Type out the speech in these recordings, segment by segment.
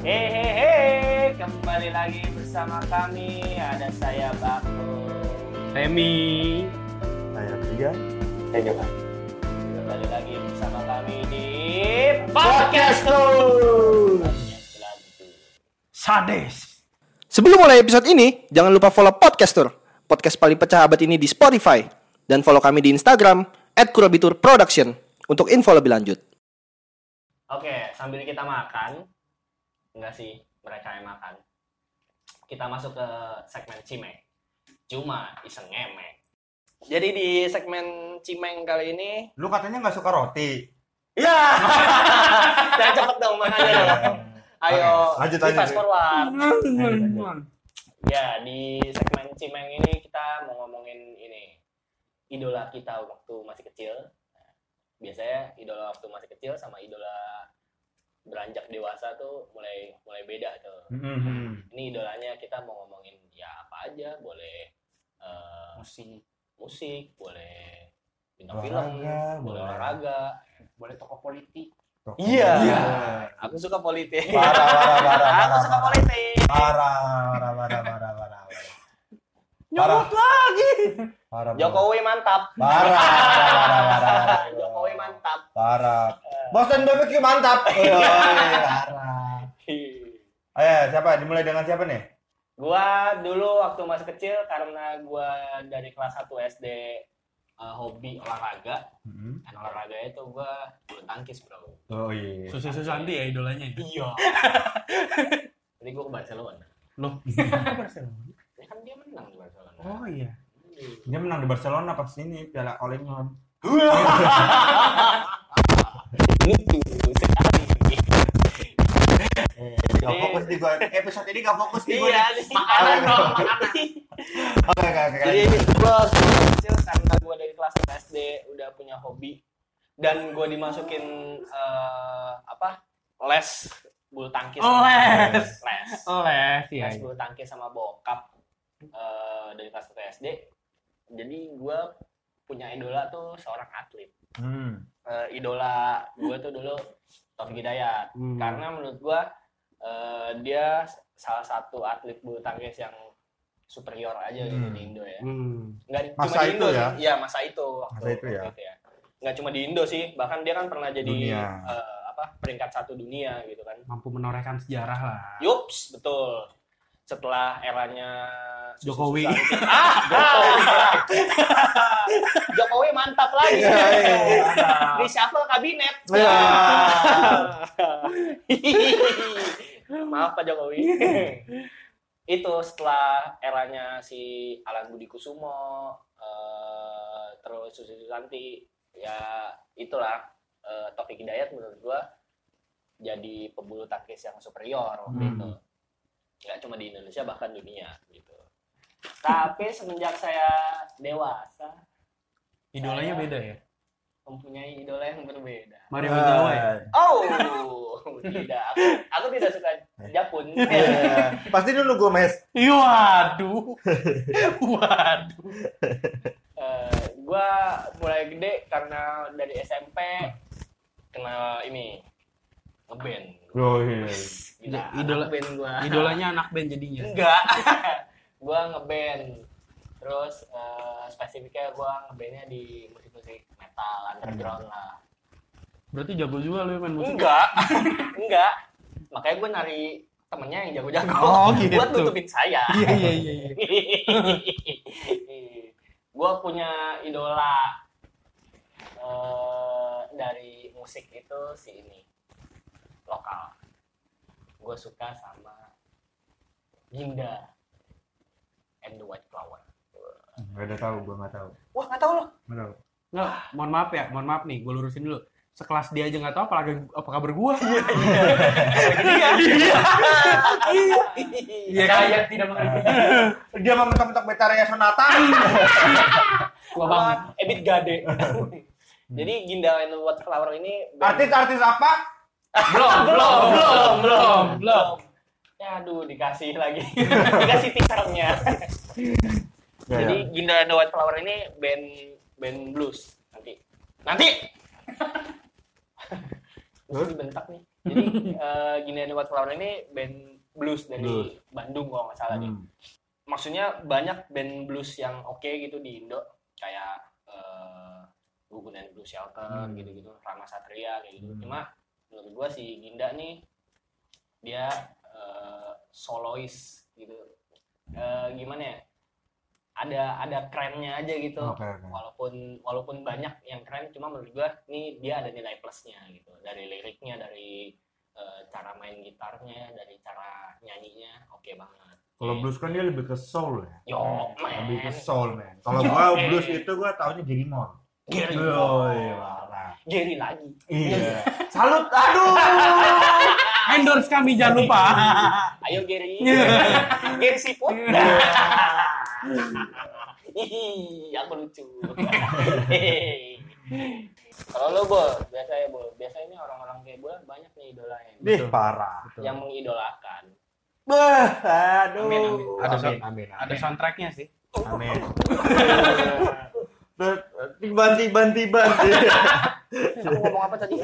Hehehe, kembali lagi bersama kami. Ada saya Bako. Remi. Saya Brian. Saya juga. Kembali lagi bersama kami di Podcast Tuh. Sades. Sebelum mulai episode ini, jangan lupa follow Podcaster, podcast paling pecah abad ini di Spotify, dan follow kami di Instagram @kurabitur_production untuk info lebih lanjut. Oke, sambil kita makan, enggak sih, mereka yang makan. Kita masuk ke segmen Cimeng. Cuma iseng ngemek. Jadi di segmen Cimeng kali ini, Lu katanya nggak suka roti. ya, jangan cepet dong makanya dong. Ayo, Oke, lanjut, di lanjut. fast forward. Ya, di segmen Cimeng ini kita mau ngomongin ini. Idola kita waktu masih kecil. Nah, biasanya idola waktu masih kecil sama idola beranjak dewasa tuh mulai mulai beda tuh. Mhm. Ini idolanya kita mau ngomongin ya apa aja, boleh eh, Musik. musik, boleh bintang Olahraga, film, boleh boleh. olahraga. Boleh tokoh politik. Toko. Iya. Iya. Aku suka politik. Parah, parah, parah, Aku parah, suka parah. politik. Parah, parah, parah, parah, parah. Nyomot lagi. Parah. Jokowi mantap. Parah, parah, parah, parah. Jokowi mantap. Parah. Boston BBQ mantap. Woi, parah. Ayo, siapa? Dimulai dengan siapa nih? Gua dulu waktu masih kecil karena gua dari kelas 1 SD uh, hobi olahraga. Mhm. Dan olahraga itu gua bulu tangkis, Bro. Oh iya. Susi Susanti ya idolanya. Iya. Jadi gua ke Barcelona. Loh. Ya kan dia menang di Barcelona. Oh iya. Dia menang di Barcelona pas ini Piala Olympic. Lucu sekali. Gak fokus di gua. Episode ini gak fokus di gua. Iya, makanan dong, makanan. Oke, oke, oke. Jadi gue kecil karena gue dari kelas 1 SD udah punya hobi dan gue dimasukin eh, apa les bulu tangkis. Oh, les. Les. Oh les Les ya. bulu tangkis sama bokap eh, dari kelas 1 SD. Jadi gue punya idola tuh seorang atlet. Hmm. Eh, idola gue tuh dulu Taufik Hidayat. Hmm. Karena menurut gue eh, dia salah satu atlet bulu tangkis yang superior aja gitu Hmm. di Indo ya Hmm. nggak Masa cuma di itu Indo ya? sih. Iya, masa itu waktu, Masa itu ya? waktu Nggak cuma di Indo sih, bahkan dia kan pernah jadi Dunia. eh, apa peringkat satu dunia gitu kan. Mampu menorehkan sejarah lah. Yups, betul. Setelah eranya Jokowi. Susanti. ah, Jokowi. Jokowi mantap lagi. Iya, iya, iya. Reshuffle kabinet. Iya. Maaf Pak Jokowi. itu setelah eranya si Alan Budi Kusumo eh, terus Susi Susanti ya itulah eh, Taufik Hidayat menurut gua jadi pebulu tangkis yang superior waktu Hmm. itu nggak cuma di Indonesia bahkan dunia gitu tapi semenjak saya dewasa Idolanya Saya- beda ya. mempunyai idola yang berbeda Mario Ozawa ya. oh tidak aku, aku tidak suka Japun Iya. Pasti dulu gue mes. Iya, Waduh. Waduh. Eh, gua mulai gede karena dari SMP kenal ini ngeband. Oh iya. Gila, Idola- anak band gua. Idolanya anak band jadinya. Enggak. gua ngeband. Terus eh, spesifiknya gua ngebandnya di musik-musik metal underground lah. Berarti jago juga lu main musik. Enggak. Enggak. Makanya gua nyari temennya yang jago-jago Oh, gitu. buat nutupin saya. Iya iya iya. iya. gue punya idola eh, dari musik itu si ini lokal. Gue suka sama Ginda and the White Flower. Gak ada tahu, gue nggak tahu. Wah nggak tahu loh. Nggak tahu. Nggak, mohon maaf ya, mohon maaf nih, gue lurusin dulu. Sekelas dia aja nggak tahu apalagi apa kabar gua. Iya. Iya kayak tidak mengerti. Dia mau mentok-mentok Betarea Sonata. Tua banget. Ebit Gade. Jadi Ginda and the White Flower ini Artis-artis apa? Belum, belum, belum, belum, belum. Ya aduh dikasih lagi. dikasih teasernya. Ya, Jadi. Ginda and the White Flower ini band band blues nanti. Nanti. Terus dibentak nih. Jadi eh, Gini and the White Flower ini band blues dari Blues. Bandung kalau nggak salah nih. Hmm. Maksudnya banyak band blues yang oke gitu di Indo kayak eh, Gugun and Blues Shelter Hmm. gitu-gitu, Rama Satria kayak gitu. Hmm. Cuma menurut gua si Ginda nih dia eh, solois gitu. Eh, gimana ya? Ada ada kerennya aja gitu. Oke, oke. Walaupun walaupun banyak yang keren, cuma menurut gua nih dia ada nilai plusnya gitu. Dari liriknya, dari eh, cara main gitarnya, dari cara nyanyinya, oke banget. Kalau blues kan dia lebih ke soul ya. Yo, Lebih ke man. soul, man. Kalau gua man. blues itu gua taunya Gary Moore. Gary Yoi, Moore. parah. Gary lagi. Iya. Salut, aduh. Endorse kami jangan lupa. Ayo Gary. Gary siput. Ih, aku lucu. Kalau lo bol, biasa ya bol. Biasanya ini orang-orang kayak gue banyak nih idolanya Dih, parah. yang mengidolakan. Bah, aduh. Amin, amin. Ada amin, amin, Ada soundtracknya sih. Amin. Tiban, tiban. Aku ngomong apa tadi?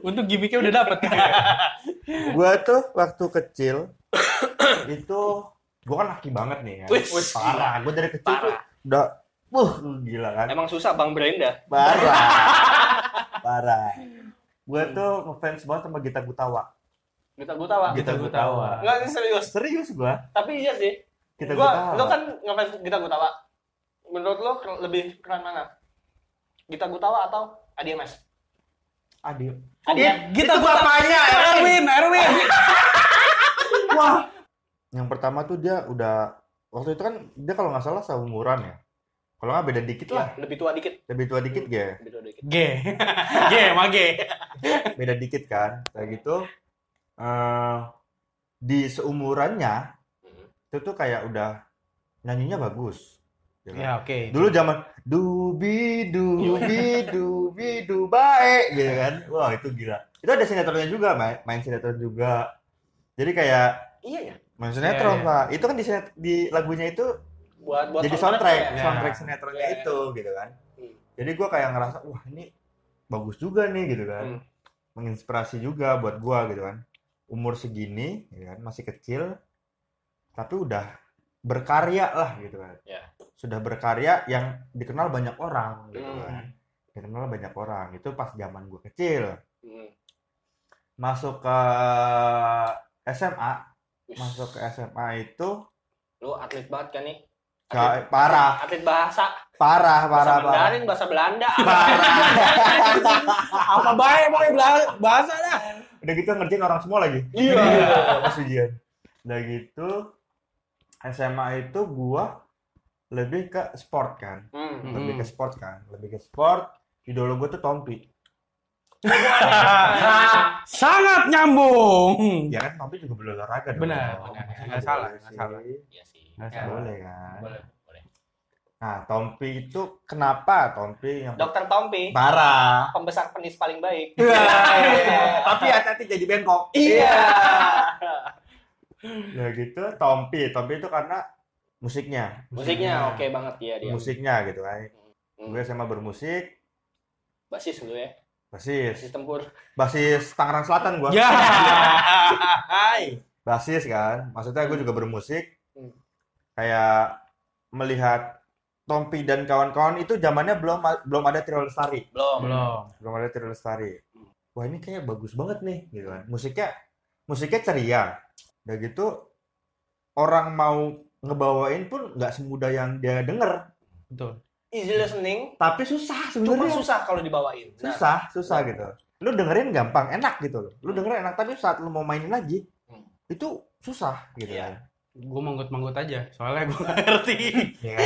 Untuk gimmicknya udah dapet. gua tuh waktu kecil itu gua kan laki banget nih ya. Wih, parah. Gua dari kecil tuh Parah. udah Wuh, gila kan? Emang susah Bang Brenda. Parah. Parah. Gue tuh ngefans banget sama Gita Gutawa. Gita Gutawa. Gita Gutawa. Enggak sih serius. Serius gue. Tapi iya sih. Gita Gua, Gutawa. lo kan ngefans Gita Gutawa. Menurut lo lebih keren mana? Gita Gutawa atau ADMS? Adio. Adia. Kita Itu bapaknya, Erwin, Erwin. Wah. Yang pertama tuh dia udah waktu itu kan dia kalau nggak salah seumuran ya. Kalau nggak beda dikit lah. Iya, lebih tua dikit. Lebih tua dikit ya. Lebih tua dikit. G. G, G. Beda dikit kan. Kayak gitu. eh di seumurannya Hmm. itu tuh kayak udah nyanyinya bagus. Ya kan? Ya, oke. Dulu zaman dubi dubi dubi du bae gitu kan. Wah, itu gila. Itu ada sinetronnya juga, main, main sinetron juga. Jadi kayak Iya ya. main sinetron, Iya, iya. Pak. Itu kan di sinet- di lagunya itu Buat buat jadi soundtrack, ya. Ya. soundtrack sinetronnya Iya, iya. itu gitu kan. Hmm. Jadi gua kayak ngerasa, wah ini bagus juga nih gitu kan. Hmm. Menginspirasi juga buat gua gitu kan. Umur segini, ya kan, masih kecil, tapi udah berkarya lah gitu kan. Ya. Sudah berkarya yang dikenal banyak orang gitu Hmm. kan. Dikenal banyak orang. Itu pas zaman gua kecil. Hmm. Masuk ke SMA, Wih, masuk ke SMA itu Lu atlet banget kan nih? Gak, parah, Atlet bahasa. parah, Bahasa parah, parah. Mandarin, bahasa Belanda. Apa baik bela- bahasa dah. Udah gitu ngerjain orang semua lagi. Iya. Pas ujian. Udah gitu SMA itu gua lebih ke sport kan. Hmm. Lebih ke sport kan. Lebih ke sport. Idola gua tuh Tompi. Sangat nyambung. Ya kan Tompi juga berolahraga dong. Benar, benar. Nggak salah, nggak salah. Iya sih. Nggak Ya, salah. Boleh kan. Boleh, boleh. Nah, Tompi itu kenapa Tompi yang Dokter Tompi, parah? pembesar penis paling baik. Tapi hati-hati jadi bengkok. Iya. Ya gitu, Tompi. Tompi itu karena musiknya. Musiknya oke banget ya dia. Musiknya gitu kan. Hmm. Gue sama bermusik, Basis dulu ya. basis. Basis tempur. Basis Tangerang Selatan gua. Ya. Hai. Basis kan. Maksudnya gue juga bermusik. Hmm. Kayak melihat Tompi dan kawan-kawan itu zamannya belum belum ada Trio Lestari. Belum. Belum. Belum ada Trio Lestari. Wah, ini kayak bagus banget nih gitu kan. Musiknya musiknya ceria. Udah gitu orang mau ngebawain pun nggak semudah yang dia denger. Betul. Easy listening, Tapi susah cuma sebenarnya. susah kalau dibawain. Nah, susah susah gitu lu dengerin gampang enak gitu loh lu dengerin enak tapi saat lu mau mainin lagi Hmm. itu susah gitu Iya. kan Gue manggut-manggut aja. Soalnya gue nggak ngerti. ya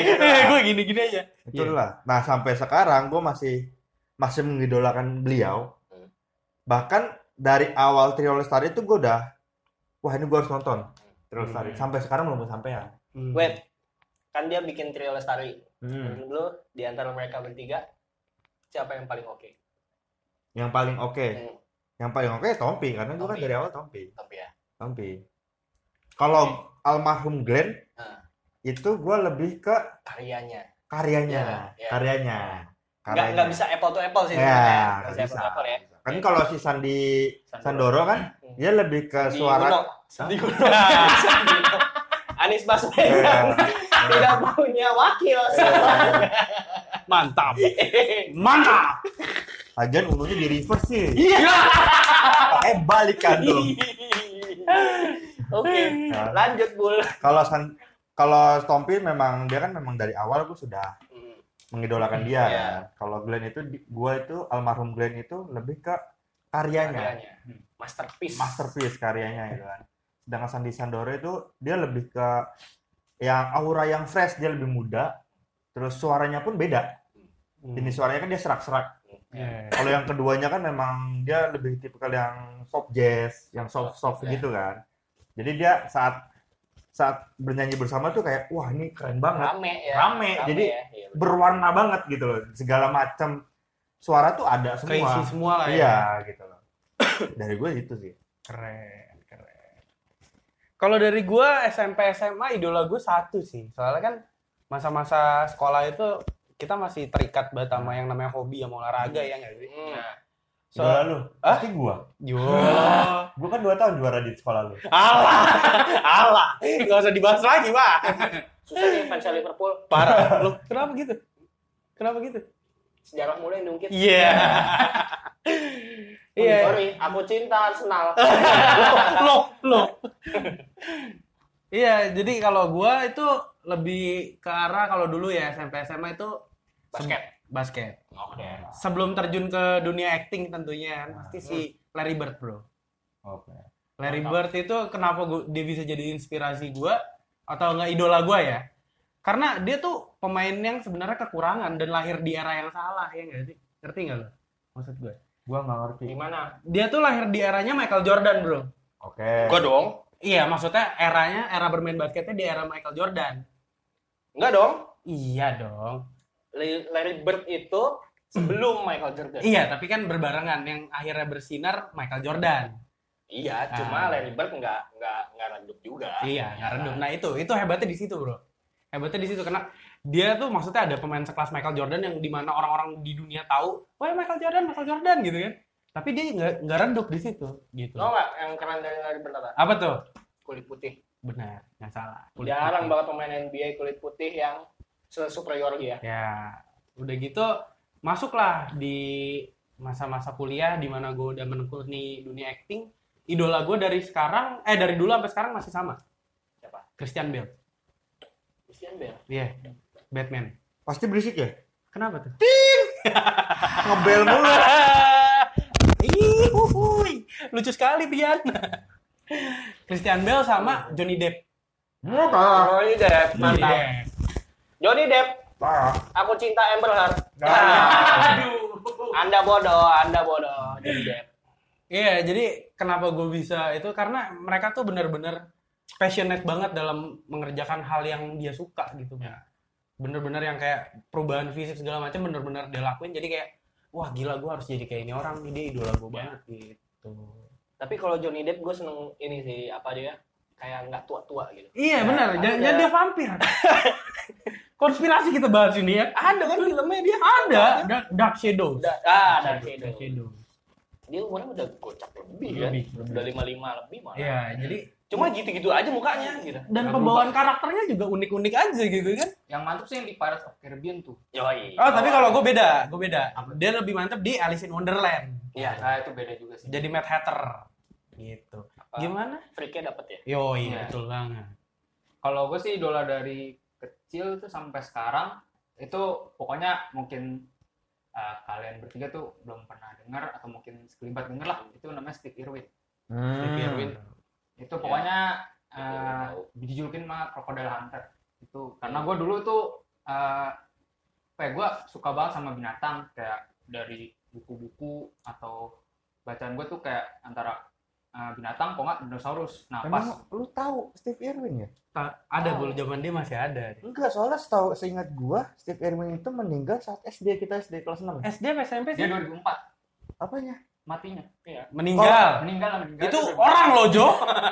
gitu lah. gue gini-gini aja. itulah nah sampai sekarang gue masih masih mengidolakan beliau Hmm. bahkan dari awal Trio Lestari itu gue udah wah ini gue harus nonton Trio Lestari Hmm. sampai sekarang belum sampean Hmm. Wait, kan dia bikin trio lestari. hmm. Menurut lu di antara mereka bertiga siapa yang paling oke? yang paling oke Hmm. yang paling oke Tompi karena gue kan Tompi. dari awal Tompi Tapi ya. Tompi kalau almarhum Glenn Ah. itu gue lebih ke Karyanya. karyanya Ya, ya. karyanya Nggak nggak bisa apple to apple sih ya Nggak bisa apple to apple ya. Kan kalau si Sandi Sandoro kan dia lebih ke Sandi suara. Sandi Uno. Sandi Uno. Anies Baswedan tidak punya wakil. Mantap. Mantap. Lagian ununya di reverse sih. Iya. Pakai balik kan tuh. Oke, Nah, lanjut Bul. Kalau San kalau Stompy memang dia kan memang dari awal gue sudah Hmm, mengidolakan dia. Iya. kan. Kalau Glenn itu gua itu almarhum Glenn itu lebih ke karyanya, Karyanya. Masterpiece. masterpiece karyanya gitu kan. Sedangkan Sandi Sandoro itu dia lebih ke yang aura yang fresh, dia lebih muda. Terus suaranya pun beda. Jenis suaranya kan dia serak-serak. Iya. Kalau yang keduanya kan memang dia lebih tipikal yang soft jazz, yang soft soft ya. gitu kan. Jadi dia saat saat bernyanyi bersama tuh kayak wah ini keren banget, Rame ya. Rame, jadi ya. Iya, betul. berwarna banget gitu loh. Segala macam suara tuh ada semua. Keisi semua lah ya. Iya gitu loh. Dari gue itu sih. Keren, keren. Kalau dari gua SMP SMA idola gue satu sih. Soalnya kan masa-masa sekolah itu kita masih terikat banget sama yang namanya hobi sama olahraga ya nggak sih? Hmm. So, Juara lu, Hah? pasti gua. yo, Gua kan dua tahun juara di sekolah lu. alah, alah, nggak usah dibahas lagi pak. Susah nih fans Liverpool. Parah, lu kenapa gitu? Kenapa gitu? Sejarah mulai diungkit. Iya. Iya. Sorry, aku cinta Arsenal. Loh, loh. Iya, jadi kalau gua itu lebih ke arah kalau dulu ya SMP SMA itu Basket. Basket. Oke. Sebelum terjun ke dunia acting tentunya kan pasti si Larry Bird, Bro. Oke. Larry Mantap. Bird itu kenapa gua, dia bisa jadi inspirasi gua atau enggak idola gua ya? Karena dia tuh pemain yang sebenarnya kekurangan dan lahir di era yang salah ya enggak sih? Ngerti nggak lo? Maksud gue. Gua nggak ngerti. Gimana? Dia tuh lahir di eranya Michael Jordan, Bro. Oke. Gua dong. Iya, maksudnya eranya era bermain basketnya di era Michael Jordan. Enggak dong. Iya dong. Larry Bird itu sebelum Michael Jordan. Iya, tapi kan berbarengan yang akhirnya bersinar Michael Jordan. Iya, Ah. cuma Larry Bird nggak nggak nggak redup juga. Iya, nggak redup. Nah itu, itu hebatnya di situ bro. Hebatnya di situ karena dia tuh maksudnya ada pemain sekelas Michael Jordan yang di mana orang-orang di dunia tahu, wah Michael Jordan, Michael Jordan gitu kan. Tapi dia nggak nggak redup di situ, gitu. Tau nggak yang keren dari Larry Bird apa? Apa tuh? Kulit putih. Benar, nggak salah. Kulit Jarang putih. banget pemain NBA kulit putih yang superior dia. Ya, udah gitu masuklah di masa-masa kuliah di mana gue udah menekuni dunia acting. Idola gue dari sekarang, eh dari dulu sampai sekarang masih sama. Siapa? Christian Bale. Christian Bale. Iya, Batman. Pasti berisik ya? Kenapa tuh? Ngebel mulu. Ih, huhuy. lucu sekali Pian. Christian Bale sama Johnny Depp. Mudah. Johnny Depp, mantap. Johnny Depp, aku cinta Amber Heard. Nah. Aduh. Anda bodoh, Anda bodoh, Johnny Depp. Iya, jadi kenapa gue bisa itu karena mereka tuh bener-bener passionate banget dalam mengerjakan hal yang dia suka gitu. Bener-bener yang kayak perubahan fisik segala macam bener-bener dia lakuin. Jadi kayak wah gila gue harus jadi kayak ini orang nih dia idola gue banget gitu. Tapi kalau Johnny Depp gue seneng ini sih apa dia kayak nggak tua-tua gitu. Iya benar, ada. jangan jangan dia vampir. Konspirasi kita bahas ini ya. Ada kan filmnya dia? Ada Dark, Dark Shadows. Da- ah, Dark Shadow. Dark Shadows. Dia umurnya udah gocap lebih kan. Lebih, lebih. Udah lima lima lebih malah. Iya, jadi Cuma gitu-gitu aja mukanya gitu. dan pembawaan karakternya juga unik-unik aja gitu kan. Yang mantap sih yang di Pirates of Caribbean tuh. Yoi. Oh, tapi kalau gue beda, gue beda. Dia lebih mantep di Alice in Wonderland. Iya, Nah, itu beda juga sih. Jadi Mad Hatter. Gitu. Apa? Gimana? freaknya dapet ya. Yo, Iya. betul banget. Kalau gue sih idola dari kecil tuh sampai sekarang itu pokoknya mungkin uh, kalian bertiga tuh belum pernah dengar atau mungkin sekelibat denger lah itu namanya Steve Irwin Steve Hmm. Irwin. itu pokoknya Itu uh, tahu. dijulukin mah Crocodile Hunter itu karena gue dulu tuh uh, kayak gue suka banget sama binatang kayak dari buku-buku atau bacaan gue tuh kayak antara uh, binatang kok nggak dinosaurus nah pas Emang lu tahu Steve Irwin ya? Ta- ada Oh. dulu zaman dia masih ada. Enggak, soalnya setahu seingat gua Steve Irwin itu meninggal saat SD kita SD kelas 6. SD apa SMP dia sih? 2004 Apanya? matinya Meninggal. meninggal lah meninggal itu 2004. orang loh, Jo.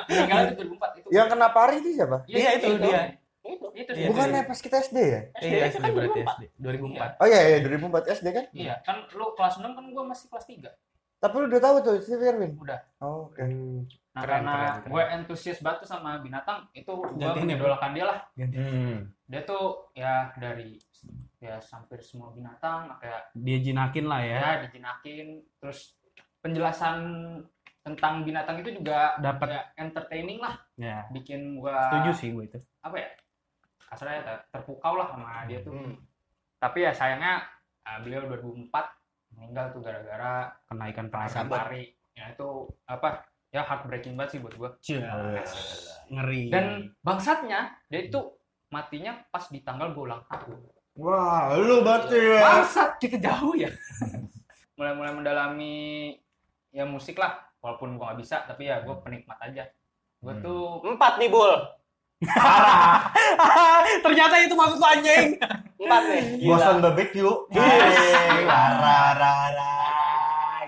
meninggal itu 2004 itu Yang kena pari itu siapa? Iya, itu dia. Itu. itu Iya, Bukannya iya. pas kita SD ya? Iya, itu SD kan berarti 2004. SD. 2004. Oh iya, iya 2004 SD kan? iya kan lu kelas 6 kan gua masih kelas 3 Tapi lu udah tahu tuh Steve Irwin? Udah. Oh, oke. Nah, Keren, karena keren, keren. gue entusias banget tuh sama binatang, itu gue ya, mengidolakan dia lah. Hmm. Dia tuh ya dari ya hampir semua binatang kayak Dia jinakin lah ya. ya dijinakin, terus penjelasan tentang binatang itu juga Dapat. ya, entertaining lah, Ya. bikin gue Setuju sih gue itu. apa ya kasarnya ter- terpukau lah sama dia tuh. Hmm. Tapi ya sayangnya ah, beliau 2004 meninggal tuh gara-gara Kena ikan perasaan pari. pari. Ya itu apa? Ya heartbreaking banget sih buat gue. Cia. Ngeri. Dan bangsatnya dia itu matinya pas di tanggal gue ulang tahun. Wah, lu berarti ya. Bangsat kita jauh ya. Mulai-mulai mendalami ya musik lah, walaupun gue nggak bisa, tapi ya gue penikmat aja. Gue Hmm. tuh Empat nih, Bul. Ternyata itu maksud lu, anjing. Empat nih. Boston Barbecue. Hei, rara, rara.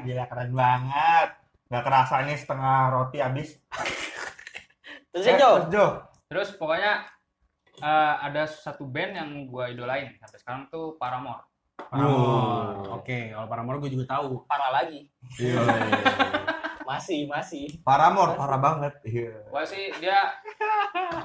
Gila keren banget. Gak kerasa nih setengah roti habis. Terus ya, Jo. terus Jo. terus pokoknya eh, ada satu band yang gue idolain sampai sekarang tuh Paramore. Paramore. Oke, kalau Paramore gue juga tahu. Parah lagi. Masih, masih. Paramore, parah banget. Iya. Gue sih dia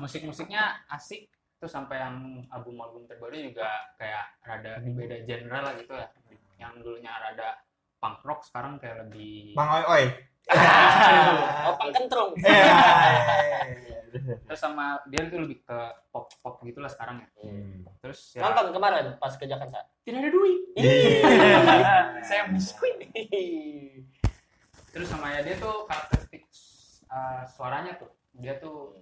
musik-musiknya asik terus sampai yang album-album terbaru juga kayak rada beda genre lah gitu ya. Yang dulunya rada punk rock sekarang kayak lebih Bang Oi Oi. Oh, pangkentrung. Iya. terus sama dia tuh lebih ke pop pop gitulah sekarang ya. Hmm. Terus ya Nonton kemarin pas ke Jakarta. tidak ada duit. Iya. Saya biskuit. Terus sama ya dia tuh karakteristik uh, suaranya tuh dia tuh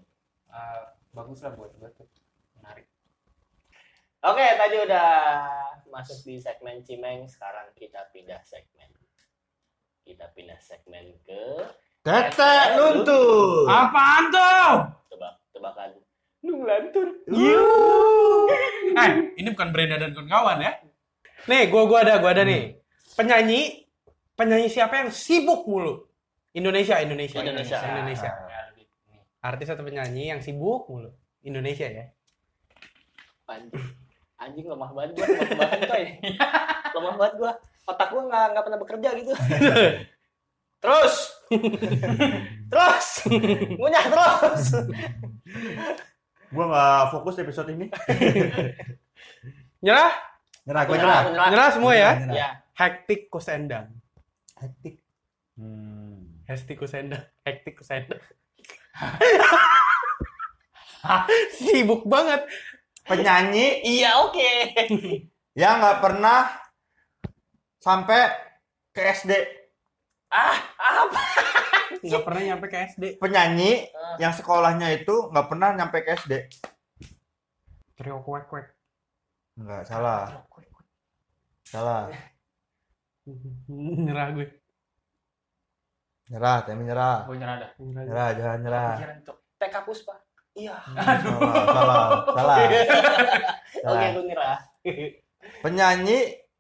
uh, bagus lah buat gue tuh menarik. Oke, tadi udah masuk di segmen Cimeng, sekarang kita pindah segmen. Kita pindah segmen ke Tete nuntut. Apaan tuh? tebak-tebakan Nunglantur. Eh, ini bukan Brenda dan kawan-kawan ya. Nih, gua gua ada, gua ada nih. Penyanyi penyanyi siapa yang sibuk mulu? Indonesia, Indonesia. Indonesia. Indonesia. Ya, lebih ini. Artis atau penyanyi yang sibuk mulu? Indonesia ya. Anjing, anjing lemah banget gua, lemah banget coy. lemah banget gua. Otak gua nggak nggak pernah bekerja gitu. terus, terus, ngunyah terus. Gua nggak fokus episode ini. Nyerah? Nyerah, gua nyerah. Nyerah semua ya? Nyerah. Ya, Hektik kusendang. Hektik. Hmm. Hektik kusendang. Hektik kusendang. sibuk banget. Penyanyi iya oke. yang nggak pernah sampai ke SD. Ah, apa? Nggak pernah nyampe ke SD. Penyanyi Ah. yang sekolahnya itu nggak pernah nyampe ke SD. Trio kuek kuek. Enggak, salah. Salah. Nyerah gue. Nyerah, Temi nyerah. Gue nyerah dah. Nyerah. Nyerah, jangan nyerah. TK Puspa. Iya. Salah, salah, salah. Oke, Salah. gue nyerah. Penyanyi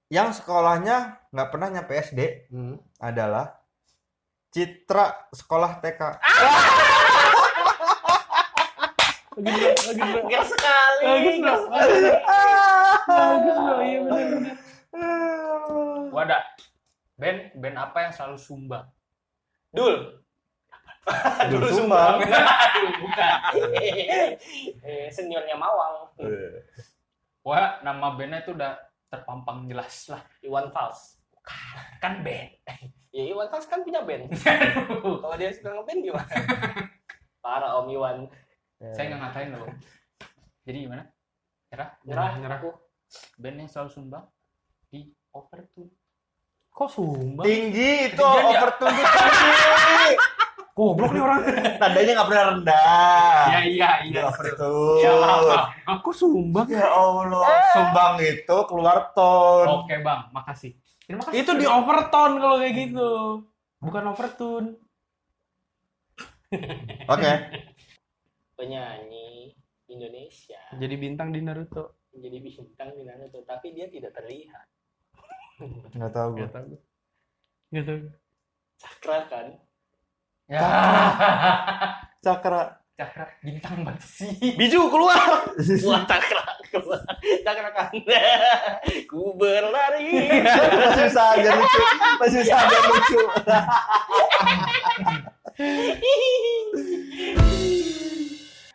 yang sekolahnya nggak pernah nyampe SD Hmm. adalah Citra Sekolah TK. Gak sekali. Bagus, bro. Bagus loh, iya benar-benar. Ada band band apa yang selalu sumbang? Dul. Dul Sumbang. Bukan. eh, seniornya Mawang. Wah, nama bandnya itu udah terpampang jelas lah. Iwan Fals. Kan band. Ya Iwan Fals kan punya band. Kalau dia suka ngeband gimana? Parah Om Iwan. Saya nggak ngatain loh. Jadi gimana? Nyerah? Nyerah, Nyerah. yang selalu sumbang di overtune. Kok sumbang? Tinggi itu Ketinggian ya? overtune itu tinggi. Goblok nih orang. Tandanya nggak pernah rendah. iya iya iya. Iya maaf. Aku sumbang. Ya Allah, sumbang itu keluar ton. Oke bang, makasih. Terima kasih. Itu di overtone kalau kayak gitu. Bukan overtune. Oke. Penyanyi Indonesia. Jadi bintang di Naruto. Menjadi bintang di Naruto. Tapi dia tidak terlihat. Nggak tahu gue. Gak tau. Gak tau. Cakra kan? Ya. Cakra. Cakra bintang banget sih. Biju keluar. Wah, cakra. Cakarakan. Ku berlari. Masih aja lucu. Masih usah aja lucu.